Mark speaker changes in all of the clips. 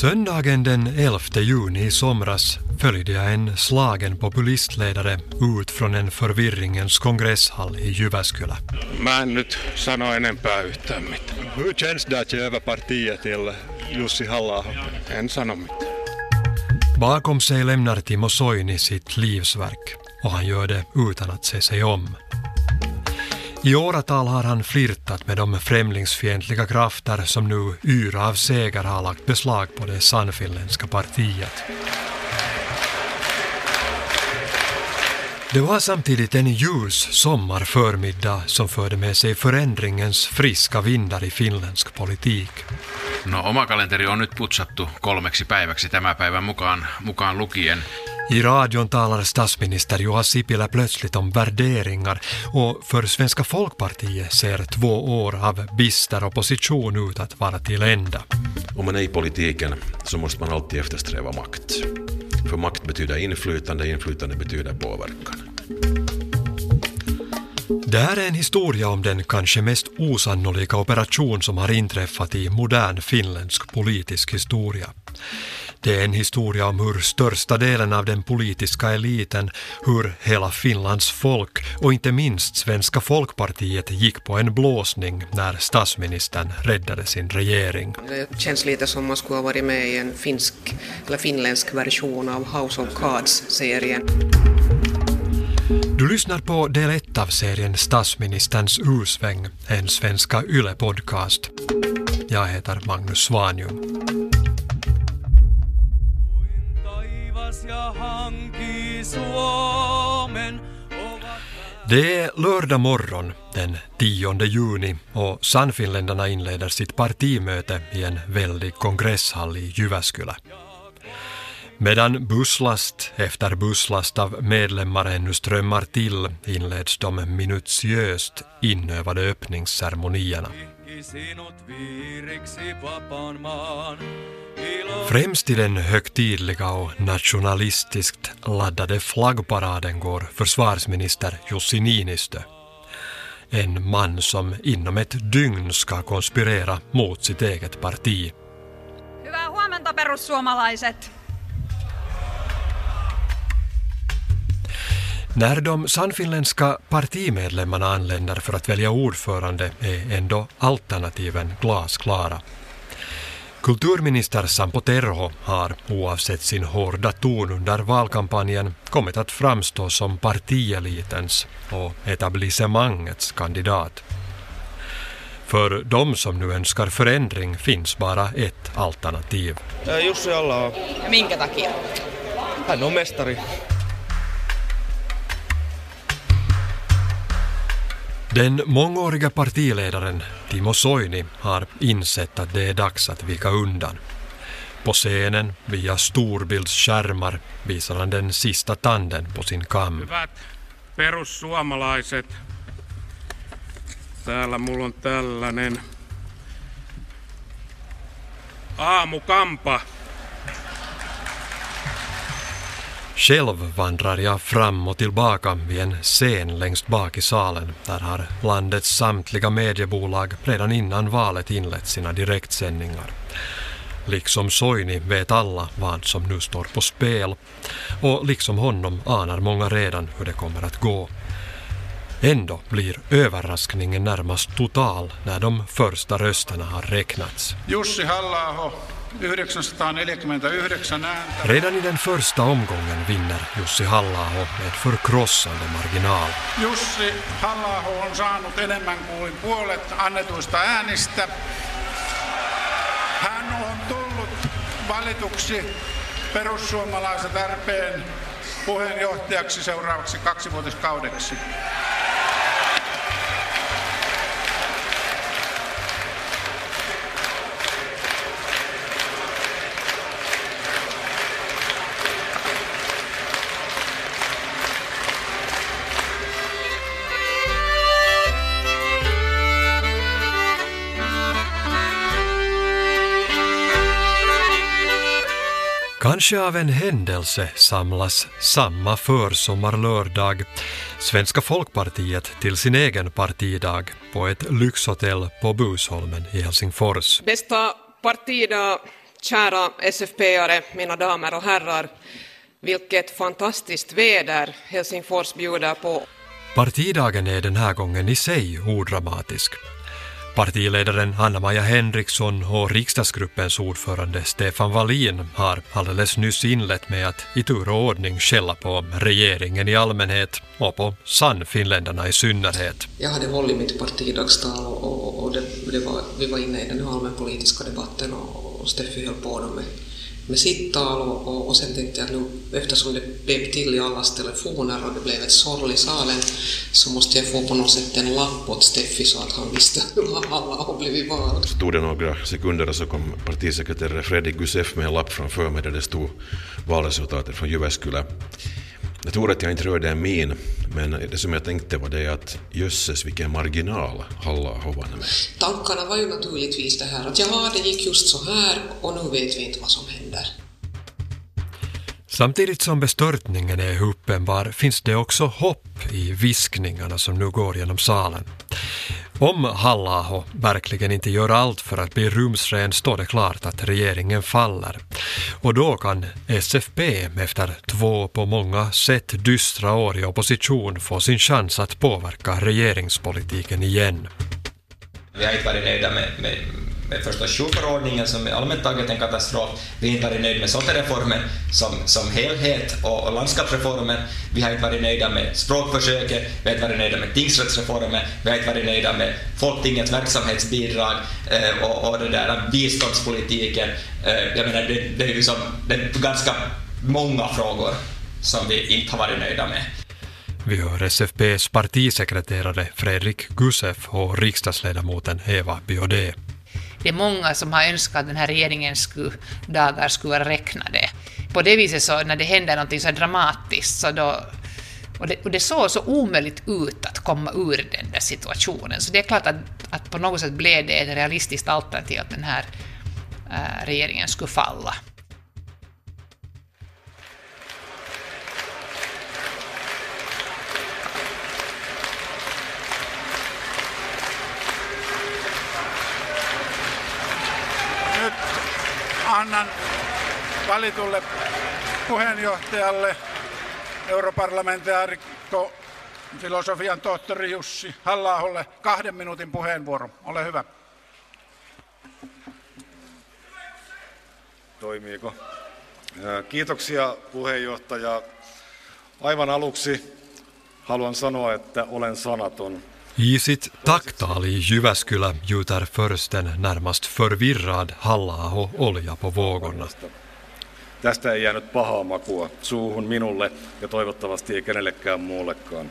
Speaker 1: Söndagen den 11 juni i somras följde jag en slagen populistledare ut från en förvirringens kongresshall i Jyväskylä.
Speaker 2: Mä en nyt sano enempää yhtään mitään.
Speaker 3: Hur känns det att över partiet till Jussi halla
Speaker 2: En sano mitään.
Speaker 1: Bakom sig lämnar Timo Soini sitt livsverk och han gör det utan att se sig om. I åratal har han flirtat med de främlingsfientliga krafter som nu yra av seger har lagt beslag på det sannfinländska partiet. Det var samtidigt en ljus sommarförmiddag som förde med sig förändringens friska vindar i finländsk politik.
Speaker 4: No oma kalenteri on nyt putsattu kolmeksi päiväksi tämän päivän mukaan, mukaan lukien.
Speaker 1: I radion talar statsminister Juha Sipilä plötsligt om värderingar och för Svenska folkpartiet ser två år av bister opposition ut att vara till ända.
Speaker 5: Om man är i politiken så måste man alltid eftersträva makt. För makt betyder inflytande, inflytande betyder påverkan.
Speaker 1: Det här är en historia om den kanske mest osannolika operation som har inträffat i modern finländsk politisk historia. Det är en historia om hur största delen av den politiska eliten, hur hela Finlands folk och inte minst Svenska folkpartiet gick på en blåsning när statsministern räddade sin regering.
Speaker 6: Det känns lite som man skulle ha varit med i en finsk eller finländsk version av House of Cards-serien.
Speaker 1: Du lyssnar på del 1 av serien Statsministerns U-sväng, en svenska YLE-podcast. Jag heter Magnus Svanjung. Det är lördag morgon den 10 juni och Sannfinländarna inleder sitt partimöte i en väldig kongresshall i Jyväskylä. Medan busslast efter busslast av medlemmar ännu strömmar till inleds de minutiöst inövade öppningsceremonierna.
Speaker 7: Sinut viiriksi vapaan maan.
Speaker 1: Främst i den högtidliga och nationalistiskt laddade flaggparaden går försvarsminister Jussi Niinistö. En man som inom ett dygn ska konspirera mot sitt eget parti.
Speaker 8: Hyvää huomenta perussuomalaiset.
Speaker 1: När de sannfinländska partimedlemmarna anländer för att välja ordförande är ändå alternativen glasklara. Kulturminister Sampo Terho har, oavsett sin hårda ton under valkampanjen, kommit att framstå som partielitens och etablissemangets kandidat. För de som nu önskar förändring finns bara ett alternativ.
Speaker 9: Jussi halla
Speaker 8: Ja minkä takia?
Speaker 9: Hän on mestari.
Speaker 1: Den mångåriga partiledaren Timo Soini har insett att det är dags att vika undan. På scenen, via storbildsskärmar, visar han den sista tanden på sin kam.
Speaker 2: Hyvät perussuomalaiset, täällä mulla on tällainen aamukampa.
Speaker 1: Själv vandrar jag fram och tillbaka vid en scen längst bak i salen. Där har landets samtliga mediebolag redan innan valet inlett sina direktsändningar. Liksom Soini vet alla vad som nu står på spel och liksom honom anar många redan hur det kommer att gå. Ändå blir överraskningen närmast total när de första rösterna har räknats.
Speaker 10: Jussi halla 949 ääntä.
Speaker 1: Redan i den första omgången vinner Jussi halla med förkrossande marginal.
Speaker 10: Jussi halla on saanut enemmän kuin puolet annetuista äänistä. Hän on tullut valituksi perussuomalaiset RPn puheenjohtajaksi seuraavaksi kaksivuotiskaudeksi.
Speaker 1: Kanske av en händelse samlas samma försommarlördag Svenska folkpartiet till sin egen partidag på ett lyxhotell på Busholmen i Helsingfors.
Speaker 6: Bästa partidag, kära SFP-are, mina damer och herrar. Vilket fantastiskt väder Helsingfors bjuder på.
Speaker 1: Partidagen är den här gången i sig odramatisk. Partiledaren Anna-Maja Henriksson och riksdagsgruppens ordförande Stefan Wallin har alldeles nyss inlett med att i tur och ordning skälla på regeringen i allmänhet och på Sannfinländarna i synnerhet.
Speaker 6: Jag hade hållit mitt partidagstal och, och, och det, det var, vi var inne i den allmänpolitiska debatten och, och Steffi höll på med med sitt tal och, och, och sen tänkte jag att nu eftersom det pep till i allas telefoner och det blev ett sorl i salen så måste jag få på något sätt en lapp åt Steffi så att han visste hur alla har blivit vald.
Speaker 5: Så tog det några sekunder och så kom partisekreterare Fredrik Gusef med en lapp framför mig där det stod valresultatet från Jyväskylä. Jag tror att jag inte rörde en min, men det som jag tänkte var det att jösses vilken marginal Halla har vann med.
Speaker 6: Tankarna var ju naturligtvis det här att jaha, det gick just så här och nu vet vi inte vad som händer.
Speaker 1: Samtidigt som bestörtningen är uppenbar finns det också hopp i viskningarna som nu går genom salen. Om Hallaho verkligen inte gör allt för att bli rumsren står det klart att regeringen faller. Och då kan SFP efter två på många sätt dystra år i opposition få sin chans att påverka regeringspolitiken igen.
Speaker 11: Vi har inte varit nöjda med, med med första sjukförordningen som är allmänt taget en katastrof. Vi har inte varit nöjda med SOTE-reformen som, som helhet och, och landskapsreformen. Vi har inte varit nöjda med språkförsöket, vi har inte varit nöjda med tingsrättsreformen, vi har inte varit nöjda med Folktingets verksamhetsbidrag eh, och, och det där biståndspolitiken. Eh, jag menar, det, det är ju som, det är ganska många frågor som vi inte har varit nöjda med.
Speaker 1: Vi hör SFPs partisekreterare Fredrik Gusef och riksdagsledamoten Eva Biodé
Speaker 12: det är många som har önskat att den här regeringens dagar skulle vara räknade. På det viset så när det händer något så dramatiskt så då och det, och det såg så omöjligt ut att komma ur den där situationen. Så det är klart att, att på något sätt blev det ett realistiskt alternativ att den här äh, regeringen skulle falla.
Speaker 10: Annan valitulle puheenjohtajalle europarlamentaarikko filosofian tohtori Jussi halla kahden minuutin puheenvuoro. Ole hyvä.
Speaker 13: Toimiiko? Kiitoksia puheenjohtaja. Aivan aluksi haluan sanoa, että olen sanaton.
Speaker 1: I sitt tacktal i Jyväskylä gjuter försten närmast förvirrad halla olja på vågorna.
Speaker 13: Tästä ei jäänyt pahaa makua suuhun minulle ja toivottavasti ei kenellekään muullekaan.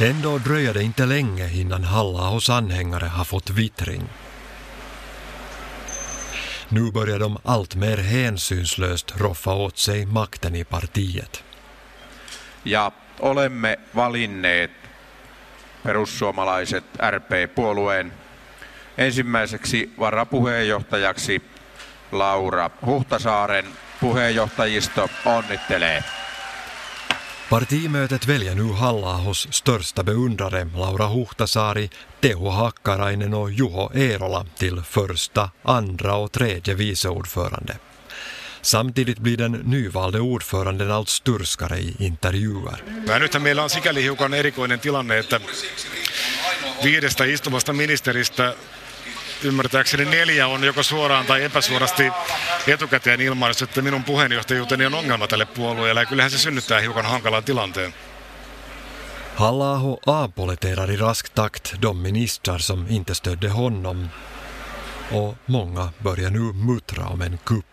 Speaker 1: Ändå dröjer det inte länge innan halla anhängare har fått vittring. Nu börjar de allt mer hänsynslöst roffa åt sig makten i partiet.
Speaker 14: Ja olemme valinneet perussuomalaiset RP-puolueen ensimmäiseksi varapuheenjohtajaksi Laura Huhtasaaren. Puheenjohtajisto onnittelee.
Speaker 1: Partimötet väljer nu Hallahos största beundrare Laura Huhtasaari, Teuvo Hakkarainen och Juho Eerola till första, andra och tredje viceordförande. Samtidigt blir den nyvalde ordföranden allt sturskare i intervjuer.
Speaker 15: Ja nythän meillä on sikäli hiukan erikoinen tilanne, että viidestä istuvasta ministeristä ymmärtääkseni neljä on joko suoraan tai epäsuorasti etukäteen ilmaissut, että minun puheenjohtajuuteni on ongelma tälle puolueelle ja kyllähän se synnyttää hiukan hankalan tilanteen.
Speaker 1: Hallaho avpolletterar i rask takt de ministrar som inte stödde honom och många börjar nu muttra om en kupp.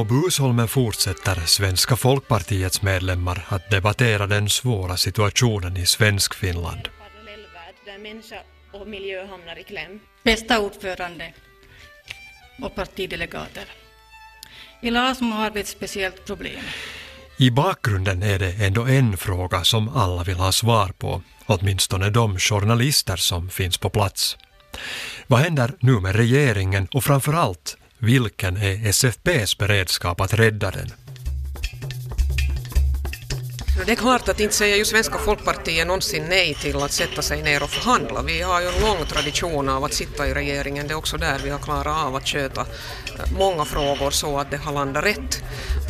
Speaker 1: På Busholmen fortsätter Svenska folkpartiets medlemmar att debattera den svåra situationen i Svenskfinland.
Speaker 16: där människa och miljö hamnar i kläm.
Speaker 17: Bästa ordförande.
Speaker 16: och partidelegater. I Lasmo har vi ett speciellt problem.
Speaker 1: I bakgrunden är det ändå en fråga som alla vill ha svar på, åtminstone de journalister som finns på plats. Vad händer nu med regeringen och framför allt, vilken är SFPs beredskap att rädda den?
Speaker 6: Det är klart att inte säger ju Svenska Folkpartiet någonsin nej till att sätta sig ner och förhandla. Vi har ju en lång tradition av att sitta i regeringen. Det är också där vi har klarat av att sköta eh, många frågor så att det har landat rätt.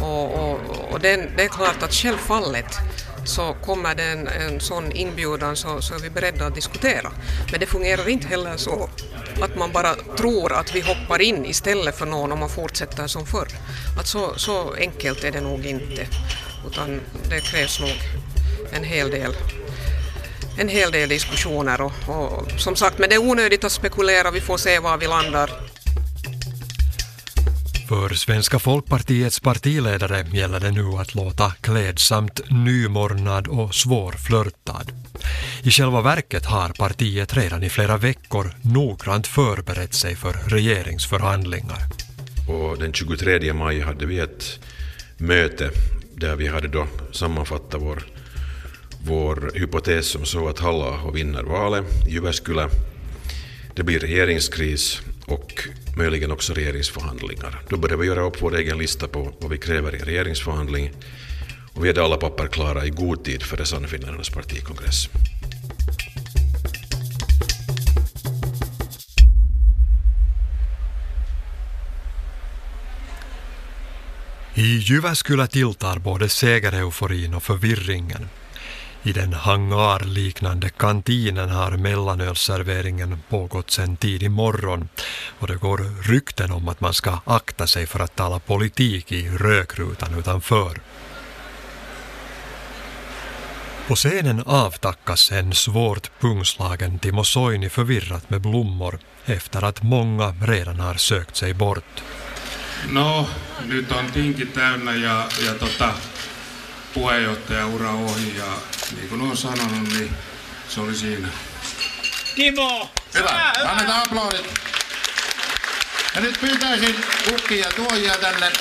Speaker 6: Och, och, och det, det, är klart att självfallet så kommer det en, en sån inbjudan så, så är vi beredda att diskutera. Men det fungerar inte heller så att man bara tror att vi hoppar in istället för någon om man fortsätter som förr. Att så, så enkelt är det nog inte utan det krävs nog en hel del en hel del diskussioner och, och, som sagt, men det är onödigt att spekulera, vi får se var vi landar.
Speaker 1: För Svenska folkpartiets partiledare gäller det nu att låta klädsamt nymornad och svårflörtad. I själva verket har partiet redan i flera veckor noggrant förberett sig för regeringsförhandlingar.
Speaker 5: Och den 23 maj hade vi ett möte där vi hade då sammanfattat vår, vår hypotes som så att halla vinner valet i Jyväskylä. Det blir regeringskris och möjligen också regeringsförhandlingar. Då börjar vi göra upp vår egen lista på vad vi kräver i en regeringsförhandling och vi hade alla papper klara i god tid före Sannfinnarnas partikongress.
Speaker 1: I Jyväskylä tilltar både segereuforin och förvirringen. I den hangarliknande kantinen har mellanölserveringen pågått sedan tidig morgon och det går rykten om att man ska akta sig för att tala politik i rökrutan utanför. På scenen avtackas en svårt pungslagen Timo Soini förvirrat med blommor efter att många redan har sökt sig bort.
Speaker 2: No, nyt on tinki täynnä ja, ja tota, puheenjohtajaura ohi ja niin kuin olen sanonut, niin se oli siinä.
Speaker 10: Timo! Hyvä, annetaan aplodit. Ja nyt pyytäisin kukkia ja tuojia tänne.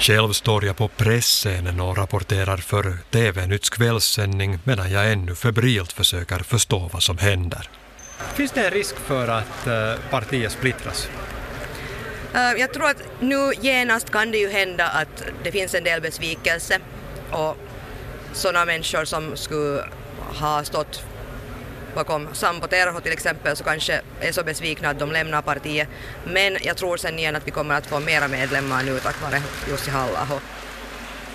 Speaker 1: Själv står jag på presscenen och rapporterar för TV-Nytts kvällssändning medan jag ännu febrilt försöker förstå vad som händer.
Speaker 17: Finns det en risk för att eh, partiet splittras?
Speaker 18: Eh, jag tror att nu genast kan det ju hända att det finns en del besvikelse och sådana människor som skulle ha stått bakom Sampo Terho till exempel så kanske är så besvikna att de lämnar partiet. Men jag tror sen igen att vi kommer att få mera medlemmar nu tack vare Jussi halla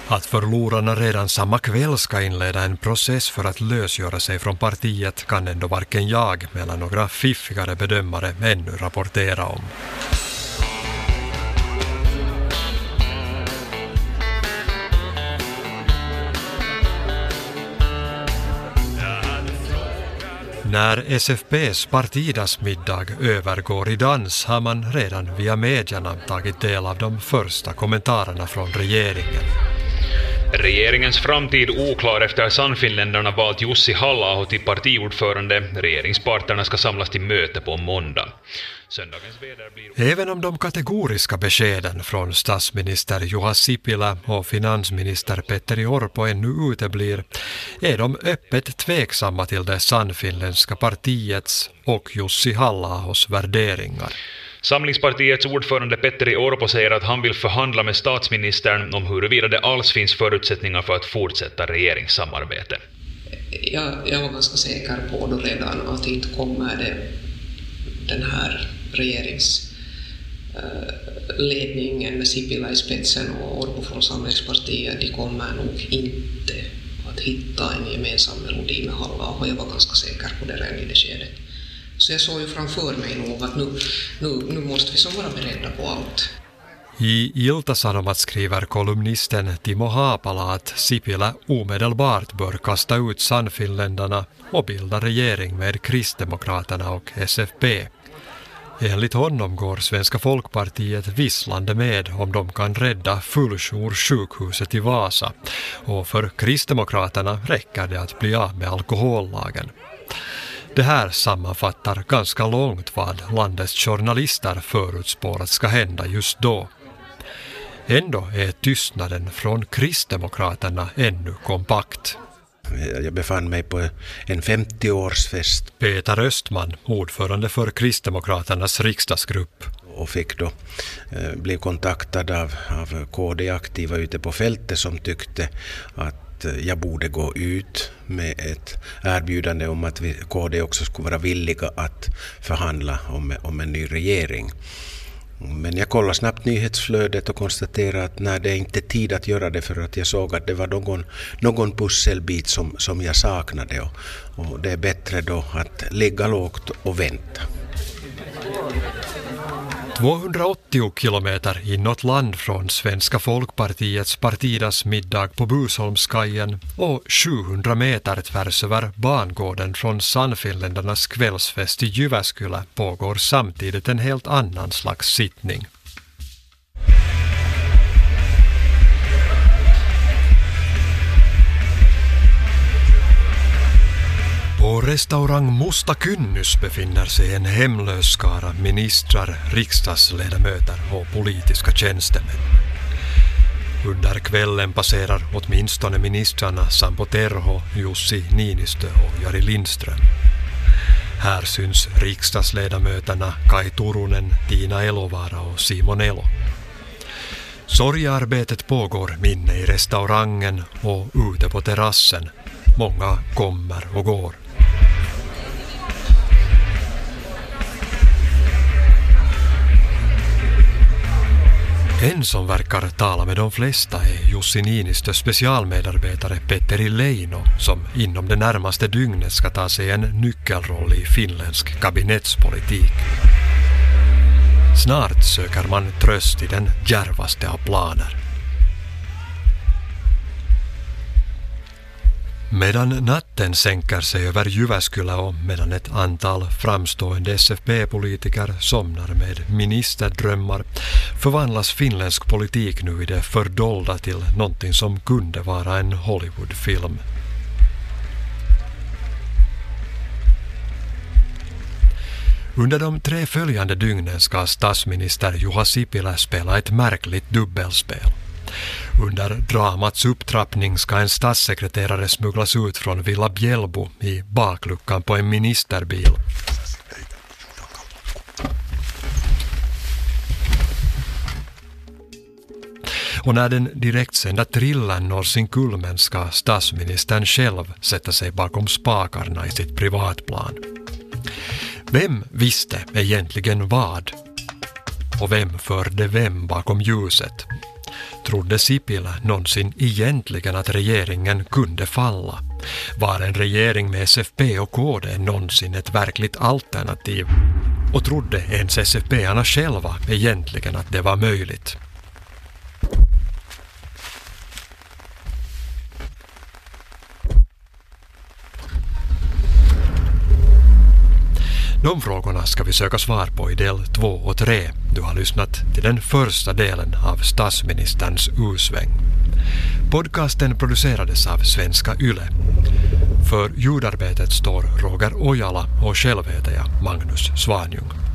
Speaker 1: Att förlorarna redan samma kväll ska inleda en process för att lösgöra sig från partiet kan ändå varken jag eller några fiffigare bedömare ännu rapportera om. När SFPs partidagsmiddag övergår i dans har man redan via medierna tagit del av de första kommentarerna från regeringen.
Speaker 19: Regeringens framtid oklar efter Sannfinländarna valt Jussi halla till partiordförande. Regeringsparterna ska samlas till möte på måndag.
Speaker 1: Även om de kategoriska beskeden från statsminister Juha Sipilä och finansminister Petteri Orpo ännu uteblir är de öppet tveksamma till det sannfinländska partiets och Jussi halla värderingar.
Speaker 19: Samlingspartiets ordförande Petteri Orpo säger att han vill förhandla med statsministern om huruvida det alls finns förutsättningar för att fortsätta regeringssamarbete.
Speaker 6: Jag, jag var ganska säker på då redan att inte kommer det den här regeringsledningen eh, med Sipilä i spetsen och Orpo från Samlingspartiet, de kommer nog inte att hitta en gemensam melodi med halla Jag var ganska säker på det redan i det skedet. Så jag såg ju framför mig nog att nu, nu, nu måste vi så vara beredda på allt.
Speaker 1: I Ilta-Sanomat skriver kolumnisten Timo Haapala att Sipilä omedelbart bör kasta ut Sannfinländarna och bilda regering med Kristdemokraterna och SFP. Enligt honom går Svenska folkpartiet visslande med om de kan rädda Fulljour sjukhuset i Vasa och för Kristdemokraterna räcker det att bli av med alkohollagen. Det här sammanfattar ganska långt vad landets journalister förutspår ska hända just då. Ändå är tystnaden från Kristdemokraterna ännu kompakt.
Speaker 20: Jag befann mig på en 50-årsfest.
Speaker 1: Peter Östman, ordförande för Kristdemokraternas riksdagsgrupp.
Speaker 20: Och fick då eh, bli kontaktad av, av KD-aktiva ute på fältet som tyckte att Eh, jag borde gå ut med ett erbjudande om att vi, KD också skulle vara villiga att förhandla om, om en ny regering. Men jag kollade snabbt nyhetsflödet och konstaterade att nej, det är inte tid att göra det för att jag såg att det var någon, någon pusselbit som, som jag saknade och, och det är bättre då att ligga lågt och vänta.
Speaker 1: 280 kilometer inåt land från Svenska folkpartiets partidas middag på Busholmskajen och 700 meter tvärs över bangården från Sannfinländarnas kvällsfest i Jyväskylä pågår samtidigt en helt annan slags sittning. På restaurang Musta Kynnys befinner sig en hemlös skara ministrar, riksdagsledamöter och politiska tjänstemän. Under kvällen passerar åtminstone ministrarna Sampo Terho, Jussi Niinistö och Jari Lindström. Här syns riksdagsledamöterna Kai Turunen, Tina Elovara och Simon Elo. Sorgearbetet pågår inne i restaurangen och ute på terrassen. Många kommer och går. En som verkar tala med de flesta är Jussi Niinistös specialmedarbetare Petteri Leino som inom det närmaste dygnet ska ta sig en nyckelroll i finländsk kabinettspolitik. Snart söker man tröst i den djärvaste av planer. Medan natten sänker sig över Jyväskylä och medan ett antal framstående SFP-politiker somnar med ministerdrömmar förvandlas finländsk politik nu i det fördolda till någonting som kunde vara en Hollywoodfilm. Under de tre följande dygnen ska statsminister Juha Sipilä spela ett märkligt dubbelspel. Under dramats upptrappning ska en statssekreterare smugglas ut från Villa Bjällbo i bakluckan på en ministerbil. Och när den direktsända thrillern når sin kulmen ska statsministern själv sätta sig bakom spakarna i sitt privatplan. Vem visste egentligen vad? Och vem förde vem bakom ljuset? Trodde Sipilä någonsin egentligen att regeringen kunde falla? Var en regering med SFP och KD någonsin ett verkligt alternativ? Och trodde ens SFP-arna själva egentligen att det var möjligt? De frågorna ska vi söka svar på i del 2 och 3. Du har lyssnat till den första delen av statsministerns U-sväng. Podcasten producerades av Svenska Yle. För ljudarbetet står Roger Ojala och själv heter jag Magnus Svanjung.